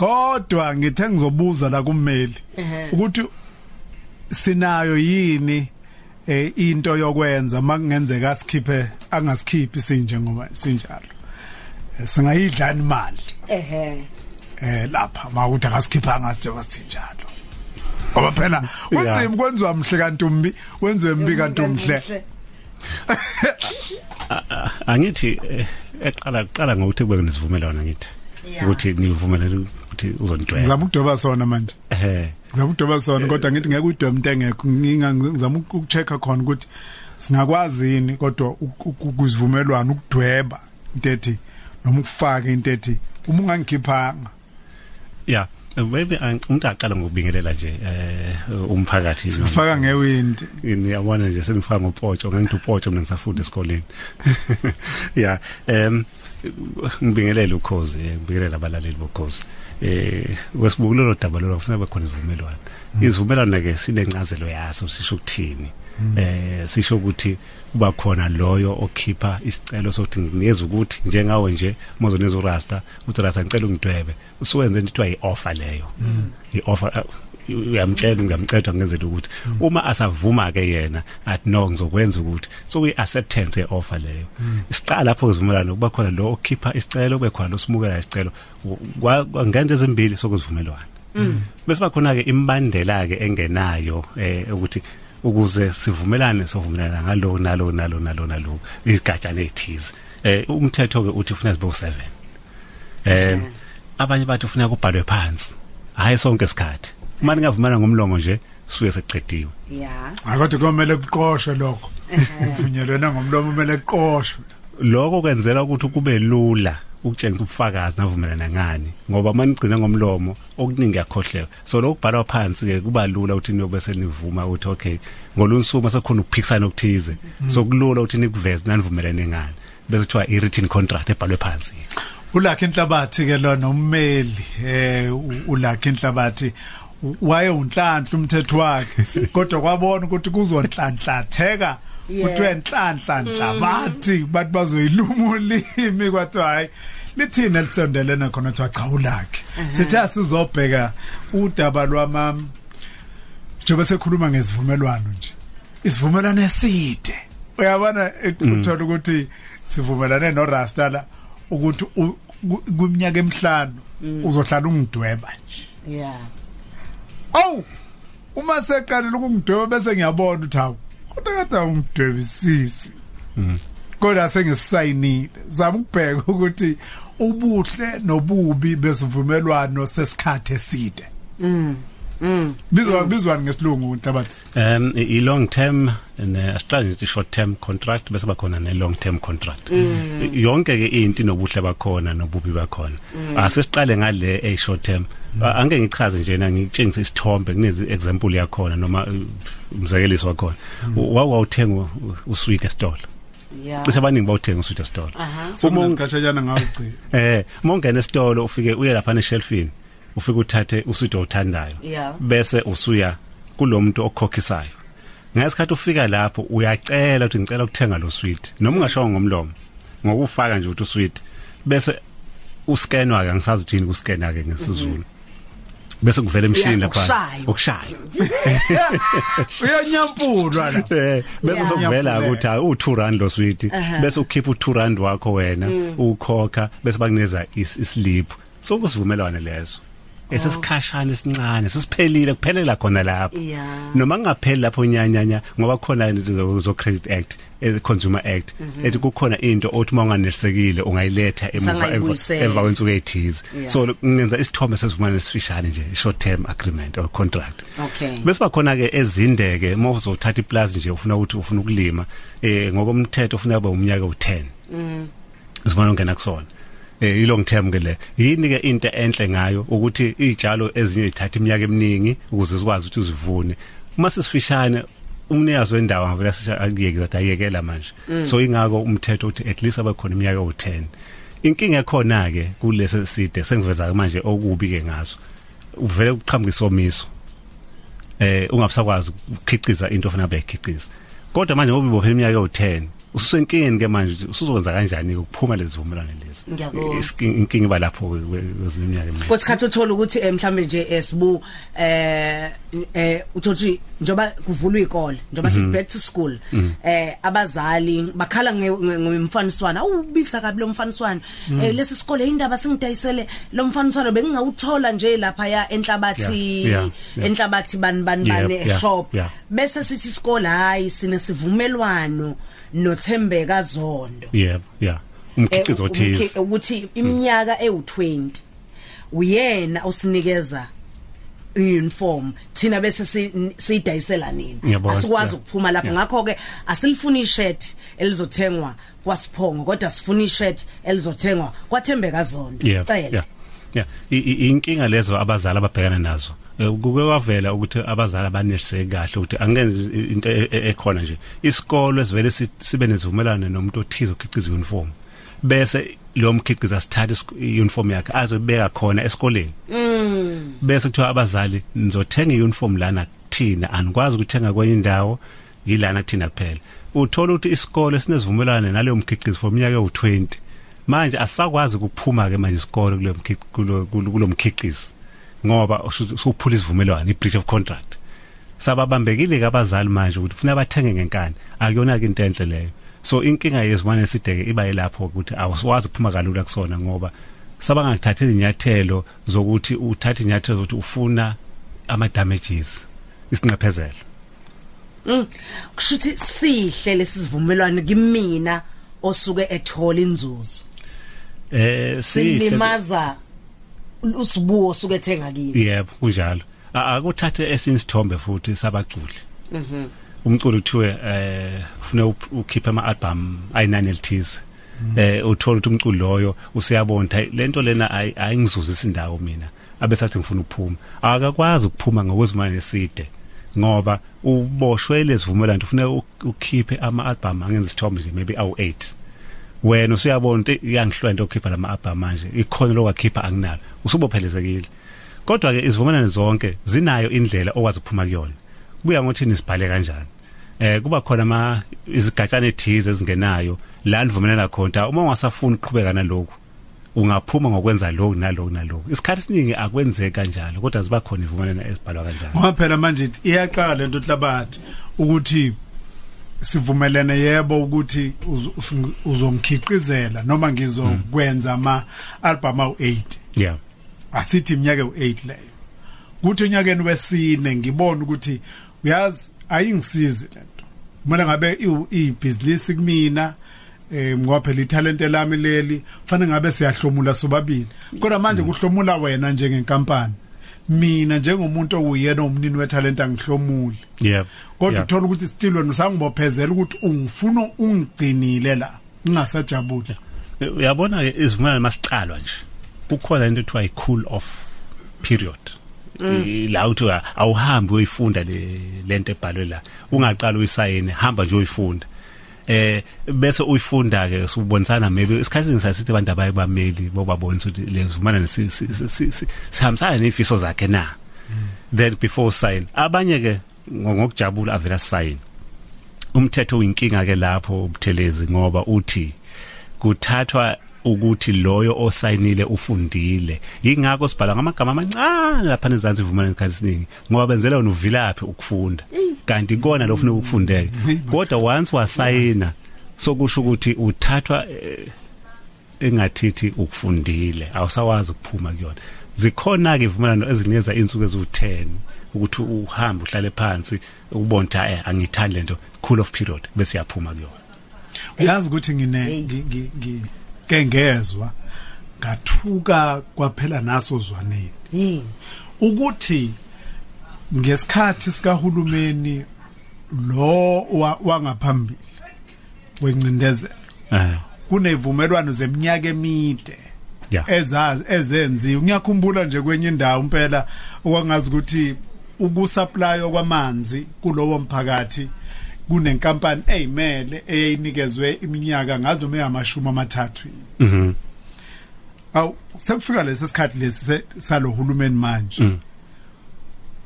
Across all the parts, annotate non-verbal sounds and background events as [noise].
kodwa ngithe ngizobuza la kummeli ukuthi sinayo yini eh into yokwenza makungenzeka sikhiphe angasikhiphi sinje ngoba sinjalo. Eh, singayidlani imali ehe. Eh lapha mawuthi akasikhipha ngasitshela sinjalo. Ngoba phela wenzima kwenziwa mhle kantumbi wenziwe mbi kantumhle. angithi eqala qala ngokuthi kube nesivumelwano ngithi. Ukuthi nivumelane ukuthi uzondweba ngizama ukudoba sona manje. Eh ngizama ukudoba sona kodwa ngithi ngeke udwe umuntu engekho nginga ngizama ukuchecka khona ukuthi singakwazi yini kodwa uk- uk- ukuzivumelwana ukudweba into ethi noma ukufaka into ethi uma ungangikhiphanga. Yeah maybe umuntu aqala ngokubingelela nje eh umphakathi. Ufaka ngewindi ngiyabona nje senifaka ngopotsho ngithi upotsho mina ngisafunda esikoleni. [laughs] Yeah em ngibingelele ukhozi eh, ngibingelele abalaleli bokhozi. Eh wesibukulo lo daba lo kufanele bekhona izivumelwano. Izivumelwano ke sinencazelo yaso sisho ukuthini? Eh sisho ukuthi kuba khona loyo okhipha isicelo sokuthi nginikeza ukuthi njengawe nje mozoniza urasta uthi rasta ngicela ungidwebe. Usuwenze into ethiwa i-offer leyo. I-offer uyamtshela ngiyamceda ngenzela ukuthi uma asavuma ke yena athi no ngizokwenza ukuthi so kuyi acceptance yeoffer leyo. Isiqala lapho kuzivumelana kuba khona lo okhipha isicelo kube khona lo simukela isicelo Kwa- kwa- ngento ezimbili sokuzivumelwana. Bese bakhona ke imbandela ke engenayo eh ukuthi ukuze sivumelane sovumelana ngalo nalo nalo nalo nalo igajana ethize eh umthetho ke uthi ufuna zibe u7 eh abanye bathi ufuna kubhalwe phansi hayi sonke isikhathi. Uma ningavumelana ngomlomo nje suye seqediwe. Ya. Akade komele kuqoshwe lokho. Uvunyelwena ngomlomo kumele kuqoshwe. Lokho kwenzela ukuthi kube lula ukutshengisa ubufakazi navumelana ngani ngoba manigcina ngomlomo okuningi yakhohlewa so lokubhalwa phansi ke kuba lula ukuthi niyobe senivuma ukuthi okay ngolunsuma sekhona ukuphikisana okuthize so kulula ukuthi nikuveze nanivumelane ngani bese kuthiwa i-written contract ebhalwe phansi ulakhe inhlabathi ke lona ummeli eh ulakhe inhlabathi waye unhlanhla umthetho wakhe kodwa kwabona ukuthi kuzonhlanhlatheka Yeah. kuthiwe nhlanhlanhla bathi bathi bazoyiluma ulimi kwathi hayi lithina lisondelene khona kuthiwa cha ulakhe sithi asizobheka udaba lwama njengoba sekhuluma ngezivumelwano nje isivumelwano eside uyabona uthola ukuthi sivumelane no Rasta la ukuthi u- ku- kwiminyaka emihlanu uzohlala ungidweba nje ya awu uma seqalile ukungidweba bese ngiyabona ukuthi hawu kodwa kade ungidwebisisi kodwa sengisayinile zama ukubheka ukuthi ubuhle nobubi besivumelwano sesikhathe eside. Bizwa bizwani ngesilungu ntabathi. Um i long term ne asiqale nje short term contract bese bakhona ne long term contract. I- yonke ke into inobuhle bakhona nobubi bakhona. Asesiqale ngale e short term A- angeke ngichaze nje na ngitshengise isithombe kunezi example yakhona noma uh, umzekeliso wakhona. Wawuthenga usweet estolo ya cishe abaningi bawuthenga usweet estolo aha. Uma ung- usikhatshanyana ngawugcina eh uma ungena esitolo ufike uye lapha neshelfini. Ufike uthathe usweet othandayo Yeah. bese usuya kulomuntu okhokhisayo. Ngesikhathi ufika lapho uyacela ukuthi ngicela ukuthenga lo sweet noma ungashongo ngomlomo ngokufaka nje ukuthi usweet bese uscanwa ke ngisazi ukuthi yini kuscanna ke ngesizulu bese kuvela emshinini Yeah, lapha ukushaya. [laughs] uyanyampulwa la. [laughs] Eh bese sokuvela ukuthi hayi u2 rand lo sweet bese ukhipha u2 rand wakho wena ukhokha bese bakunikeza is- islip so kusivumelwane lezo esesikhashana esincane sesiphelile kuphelela khona lapho. Yeah. noma kungapheli lapho nyanyanya ngoba khona into zo- zo credit act eh, consumer act ethi kukhona into othi manganelisekile ungayiletha emuva emva- Sangayibuyisela. emva kwensuku ezithize Yeah. so ngenza isithombe sesivumelwano esifishane nje short term agreement or contract. Okay. Bese bakhona ke ezindeke uma uzothatha iplaza nje ufuna ukuthi ufuna ukulima eh ngokomthetho ufuna kube umnyaka u10 mm. Sifuna ungena kusona. Eh long term ke le. Yini ke into enhle ngayo? Ukuthi izitshalo ezinye zithatha iminyaka eminingi ukuze zikwazi ukuthi uzivune uma sisifishane umnikazi wendawo ngavela sisha akuyeke zathi ayekela manje. So ingako umthetho uthi at least abakhona iminyaka u10 inkinga ekhona ke kulesi side sengiveza manje okubi ke ngaso. Uvele uqhamuka isomiso. Eh ungabusakwazi ukukhiqiza into ofuna bekhiqiza kodwa manje ngoba ibophela iminyaka ewu10 usenkingeni ke manje usuzokwenza kanjani ukuphuma lezivumelwano lezi Ngiyabonga. Isking- inkinga iba lapho kwezinye iminyaka eminingi. kwesikhathi uthola ukuthi eh, mhlambe nje esibu eh eh uthothi njoba kuvulwa ikole njoba si back to school eh abazali bakhala ngomfaniswana awubisa kabi lo mfaniswana. Eh lesi sikole indaba singidayisele lo mfaniswana bengingawuthola nje lapha ya enhlabathi enhlabathi bani bani yeah, shop. bese sithi isikole hayi sine sivumelwano nothembeka zondo. Yebo yeah. Umkhiqizo Eh, othize. umkhi- ukuthi iminyaka ewu20 uyena osinikeza uniform thina bese si- siyidayisela nini? Asikwazi ukuphuma lapho. Yeah. ngakho ke asilifuni ishirt elizothengwa kwasiphongo kodwa sifuna ishirt elizothengwa kwathembeka yeah cela. Yeah inkinga lezo abazali ababhekana nazo Eh, kuke kwavela ukuthi abazali abaneliseke kahle ukuthi angenzi into e- e- ekhona nje. Isikolo esivele si- sibe nezivumelane nomuntu othize ukhiqiza uniform bese lo mkhiqiza asithatha isik- uniform yakhe azobeka khona esikoleni. Bese kuthiwa abazali nizothenga iuniform lana kuthina anikwazi ukuthenga kwenye indawo yilana kuthina kuphela. Uthola ukuthi isikole sinezivumelwane naleyo mkhiqizo for iminyaka ewu20 manje asakwazi ukuphuma ke manje isikole kulo mkhiqizo kulo kulo mkhiqizo ngoba usu- usuphula isivumelwano i-breach of contract. Sababambekile ke abazali manje ukuthi ufuna bathenge ngenkani akuyona ke into enhle leyo. So inkinga yezimane sideke iba yilapho ukuthi awuswazi ukuphuma kalula kusona ngoba sabangakuthathela inyathelo zokuthi uthathe inyathelo zokuthi ufuna ama damages isinqephezelo kushuthi sihle lesivumelwano kimina osuke ethola inzuzo. Eh sihle. Silimaza usibuo osuke ethenga kimi. Yebo kunjalo. Akuthathe esinye isithombe futhi sabaculi. Mhm. Umculo uthiwe eh ufuna up- ukhiphe ama album ayinani elithize eh uthola ukuthi umculo loyo hayi, lento lena ayi- ayingizuzisa indawo mina abesathi ngifuna ukuphuma. Akakwazi ukuphuma ngokwezimali eside ngoba uboshwe lezivumelano ufuna uk- ukhiphe ama album angenza isithombe nje maybe awu 8 wena usuyabona ukuthi iyangihlwa into okhipha lama album manje ikhono lokwakhipha anginalo. Usubophelezekile. Kodwa ke izivumelane zonke zinayo indlela okwazi ukuphuma kuyona. Kuya ngokuthi nisibhale kanjani? Eh kuba khona ama izigatshana ethize ezingenayo la nivumelana khona uma ungasafuni ukuqhubeka nalokho ungaphuma ngokwenza lokhu nalokhu nalokhu. Isikhathi esiningi akwenzeki kanjalo kodwa ziba khona ivumelana ezibhalwa kanjalo. Ngoba phela manje ithi iyaqala lento hlabathi ukuthi sivumelene yebo ukuthi uz- uz- uzongikhiqizela noma ngizokwenza ama album awu8 yeah. Asithi iminyaka ewu8 leyo. Kuthi unyakeni wesine ngibona ukuthi uyazi ayingisizi lento mina ngabe ibusiness kumina eh ngoba phela italent lami leli fanele ngabe siyahlomula sobabili. Kodwa manje kuhlomula wena njengenkampani. Mina njengomuntu owuyena umnini wetalent angihlomuli. Yeah kodwa uthola ukuthi still wena usangibophezela ukuthi ungifuna ungigcinile la ngingasajabula uyabona ke izivumelwano masiqalwa nje. Kukhona into ethiwa i-cool off period. I- la uthi awuhambi uyifunda le lento ebhalwe la. Ungaqala uyisayine hamba nje uyifunda. Eh bese uyifunda ke subonisana maybe isikhathi sasithi abantu abaye bameli bobabonisa ukuthi le zivumelwano si- si- si- si- si- sihambisana nefiso zakhe na? Then before sign. Abanye ke ngo- ngokujabula avela sign umthetho uyinkinga ke lapho ubuthelezi ngoba uthi kuthathwa ukuthi loyo osayinile ufundile. Ingakho sibhala ngamagama amancane lapha nezansi ivumelano esikhathini ngoba benzela wena uvilaphi ukufunda. Kanti kona lo ufuna ukufundeka. Kodwa once wasayina sokusho ukuthi uthathwa eh, engathithi ukufundile awusawazi ukuphuma kuyona. Zikhona ke ivumelano ezinikeza insuku eziwu10 ukuthi uhambe uhlale phansi ubone ukuthi eh angithandi lento cool off period bese yaphuma kuyona. Uyazi ukuthi ngine ngi- ngi- ngi- ke ngezwe ngathuka kwaphela naso zwaneni. Yini? Ukuthi ngesikhathi sikahulumeni lo wa- wangaphambili wencindezelo eh. kunevumelwano zeminyaka emide ezazi ezenziwe. Ngiyakhumbula nje kwenye indawo impela okwangazi ukuthi ukusupply kwamanzi kulowo mphakathi kunenkampani eyimele eyinikezwe iminyaka ngazi noma engamashumi amathathu. Mhm. Aw sekufika lesi sikhathi lesi se- salohulumeni manje. Mm.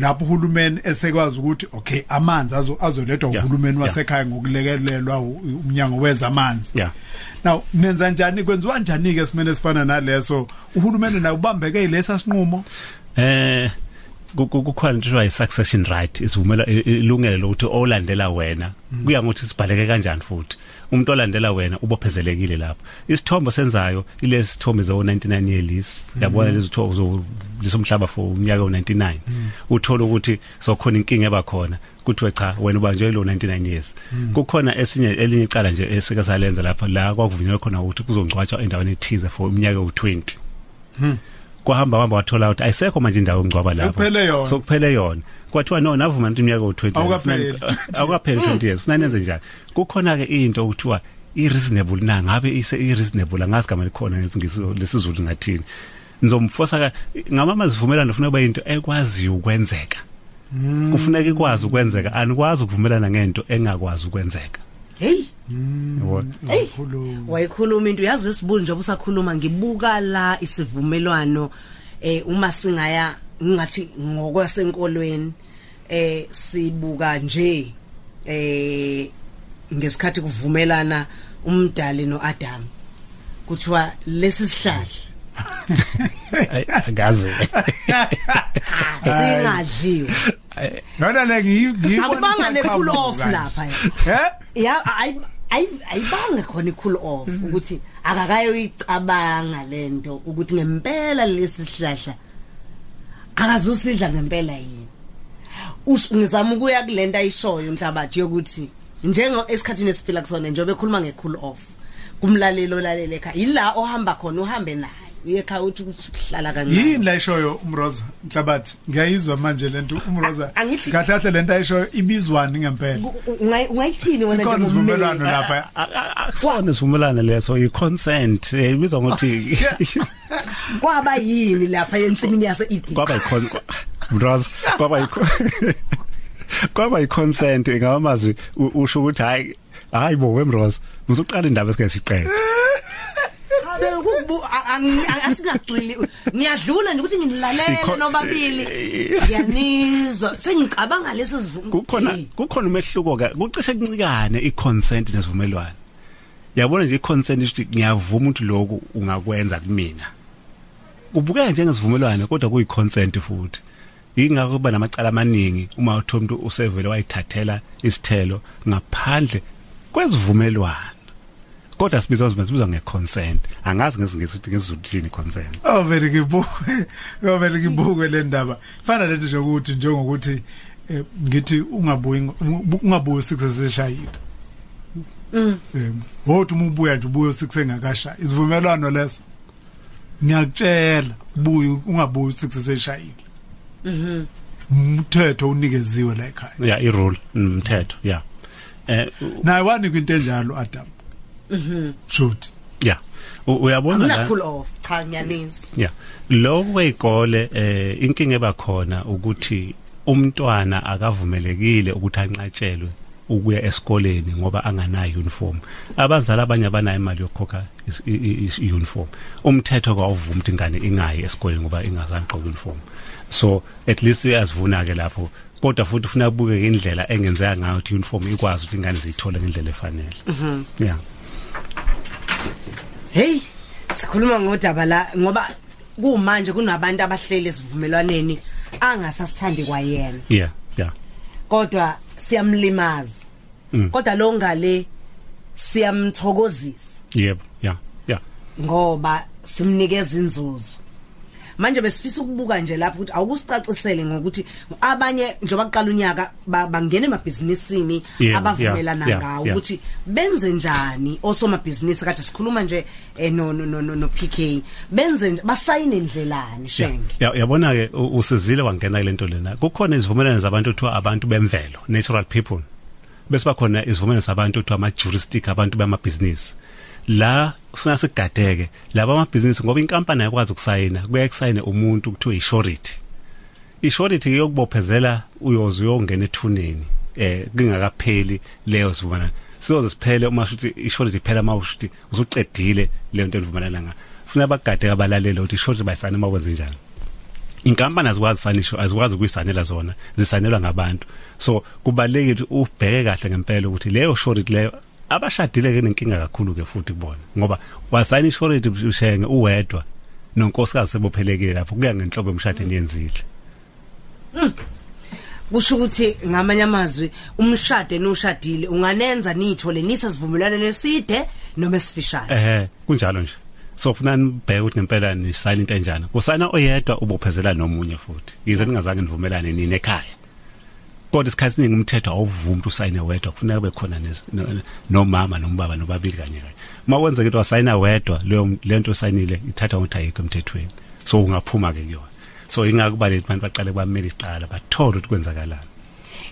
lapho uhulumeni esekwazi ukuthi okay amanzi azo azolethwa Yeah, uhulumeni yeah. wasekhaya ngokulekelelwa u- umnyango wezamanzi. Yeah. now nenza njani? Kwenziwa njani ke esimene sifana naleso? Uhulumeni naye ubambeke ilesa sinqumo eh ku- ku- kukhona into ethiwa i-succession right isivumela i- ilungelo lokuthi olandela wena. Kuya ngokuthi sibhaleke kanjani futhi. Umuntu olandela wena ubophezelekile lapho. Isithombo senzayo ilesi sithombe zo 99 year lease. Yabona lezi thombo zo lesomhlaba for umnyaka o99 uthola ukuthi sokhona inkinga ebakhona kuthiwe cha wena ubanjwe lo 99 years. Kukhona esinye elinye icala nje esike salenza lapha. La kwakuvunyelwa khona ukuthi kuzongcwatshwa endaweni ethize for iminyaka u20 kwahamba hamba wathola ukuthi ayisekho manje indawo engcwaba lapho. Sekuphele yona. sokuphele yona. Kwathiwa no navuma ukuthi iminyaka u20 Awukapheli. [laughs] awukapheli 20 years. Ufuna nenze njani? Kukhona ke into okuthiwa i reasonable na? Ngabe ise i reasonable angazi gama likhona ngesingisi lesizulu ngathini. Nizomfosa ka ngamama zivumelana ufuna kuba into ekwaziyo ukwenzeka. Kufuneka ikwazi ukwenzeka. Anikwazi ukuvumelana ngento engakwazi ukwenzeka. Hey. Yabona Hey. Wayikhuluma. Into yazi wesibuni njengoba usakhuluma ngibuka la isivumelwano eh uma singaya ngathi ngokwasenkolweni eh sibuka nje eh ngesikhathi kuvumelana umdali noAdam. Kuthiwa lesi sihlahla. Angazi. [laughs] Singadliwa. Nona le ngiyi akubanga ne-cool off lapha Eh? ya ayi- ayi- ayibanga khona i-cool off ukuthi akakayoyicabanga lento ukuthi ngempela lesi sihlahla akazusidla ngempela yini. Ngizama ukuya kulento ayishoyo umhlabathi yokuthi njengo esikhathini esiphila kusona njengoba ekhuluma nge-cool off kumlaleli olalele ekhaya yila ohamba khona uhambe naye. Uye ekhaya uthi kuhlala kancane. Yini la ishoyo umroza? Mhlabathi ngiyayizwa manje lento umroza. A- angithi- kahle kahle lento ayishoyo ibizwani ngempela. U- u- ungayi- ungayithini wena sikhona njengommeli? isivumelwano lapha. akusona isivumelana leso i-consent eh, ibizwa ngokuthi [laughs] [laughs] kwaba yini lapha ensimini yase Eden kwaba yikon bros kwaba yikon [laughs] kwaba yiconsent ngamazwi u- usho ukuthi hayi hayi bo wemros musuqala indaba esike siqede Chabe ukubu asingagxili ngiyadlula nje ukuthi nginilalele nobabili. Ngiyanizwa sengicabanga lesi sivumo kukhona kukhona umehluko ke kucishe kuncikane i-consent nesivumelwano. Yabona nje i-consent ukuthi ngiyavuma ukuthi lokhu ungakwenza kumina. Kubukeka njengesivumelwano kodwa kuyi-consent futhi. Ingakho kuba namacala amaningi uma uthi umuntu usevele wayithathela isithelo ngaphandle kwesivumelwano. Kodwa sibizwa sibizwa nge-consent. Angazi ngesingisi ukuthi ngesizulu thini consent Oh vele ngibuke. Vele ngibuke le ndaba. Fana lethu nje ukuthi njengokuthi eh, ngithi ungabuyi ungabuyi 6 seseshayile mm. Hothi uma ubuya nje ubuye 6 engakashaya isivumelwano leso? Ngiyakutshela ubuye ungabuyi 6 seseshayile mhm umthetho unikeziwe la ekhaya. Yeah i-rule umthetho yeah. Eh naye wanikwa into enjalo Adam? Mhm shoot yeah uyabona la cool off cha ngiyanizwa Yeah. Lo weyikole eh inkinga ebakhona ukuthi umntwana akavumelekile ukuthi anqatshelwe ukuya esikoleni ngoba anganayo uniform. Abazali abanye abanayo imali i- uniform. Umthetho kawuvuma ukuthi ingane ingayi esikoleni ngoba ingazanqoka uniform. So at least uyazivuna ke lapho kodwa futhi ufuna kubuke indlela engenzeka ngayo ukuthi uniform ikwazi ukuthi ingane ziyithole ngendlela efanele. Yeah. Hey sikhuluma ngodaba la ngoba kumanje kunabantu abahlele esivumelwaneni angasasithandi kwayena Yeah. Yeah. kodwa siyamlimaza Mm. kodwa lo ngale siyamthokozisa Yebo. Yeah. Yeah. ngoba simnikeza inzuzo manje besifisa ukubuka nje lapho ukuthi awukusicacisele ngokuthi abanye njengoba kuqala unyaka ba- bangena emabhizinisini Yeah, abavumelana yeah, yeah, ngawo yeah. ukuthi benze njani osomabhizinisi kade sikhuluma nje eh, no no no no, no PK benze nje basayine indlelani shenge Ya yabona ke u- usizile wangena kulento lena. Kukhona izivumelwano zabantu kuthiwa abantu bemvelo, natural people. Bese bakhona izivumelwano zabantu kuthiwa ama juristic abantu bamabhizinisi. La ufuna sigadeke laba amabhizinisi ngoba inkampani ayakwazi ukusayina, kuya kusayine umuntu kuthiwa i-surety. I-surety yokubophezela uyoze uyongena ethuneni eh kungakapheli leyo sivumelwano. Sizoze siphele uma shuthi i-surety iphela uma ushuthi usuqedile leyo nto enivumelana ngayo. Funa bagade abalalele ukuthi i-surety bayisana uma kwenze njani. inkampani azikwazi sanisho azikwazi ukuyisanela zona zisanelwa ngabantu so kubalekile ubheke kahle ngempela ukuthi leyo shortage leyo abashadile ke nenkinga kakhulu ke futhi kubona ngoba wasayina ishortage ushenge uwedwa nonkosikazi sebophelekile lapho kuya ngenhlobo yomshado eniyenzile kusho ukuthi ngamanye amazwi umshado noshadile unganenza nithole nisasivumelwano neside noma esifishane. Eh kunjalo nje. So kufuna nibheke ukuthi ngempela ni sign into enjani? Kusana oyedwa ubophezela nomunye futhi. Yize ningazange nivumelane nini ekhaya? Kodwa isikhathi siningi umthetho awuvumi ukuthi usayine wedwa kufuneka kube khona nomama nombaba nobabili kanye kanye. Uma kwenzeka ukuthi wasayina wedwa leyo lento osayinile ithatha ukuthi ayikho emthethweni. So ungaphuma ke kuyona. So ingakubaleki abantu baqale kwameli iqala bathole ukuthi kwenzakalani.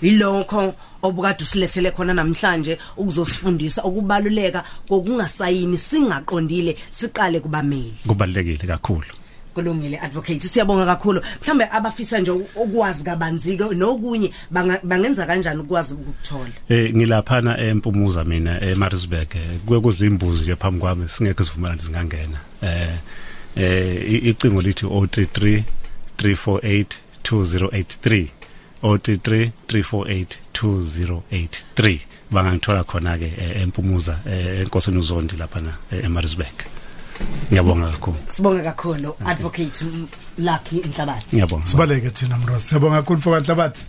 Ilokho obukade usilethele khona namhlanje ukuzosifundisa ukubaluleka kokungasayini singaqondile siqale kubameli. Kubalekile kakhulu. Kulungile advocate. Siyabonga kakhulu. Mhlambe abafisa nje ukwazi kabanzike nokunye banga- bangenza kanjani ukwazi ukuthola Eh ngilaphana empumuza mina eMaritzburg. Eh, kuye kuzimbuzi nje phambi kwami singeke sivumelane singangena. Eh eh i- icingo lithi 033 348 2083 033 348 2083 bangangithola khona ke eh, empumuza eh, enkosini uzondi lapha na eMaritzburg. Ngiyabonga kakhulu. Sibonga kakhulu advocate M- Lucky Nhlabathi ngiyabonga. Sibaleke thina mros siyabonga kakhulu for bantu abathi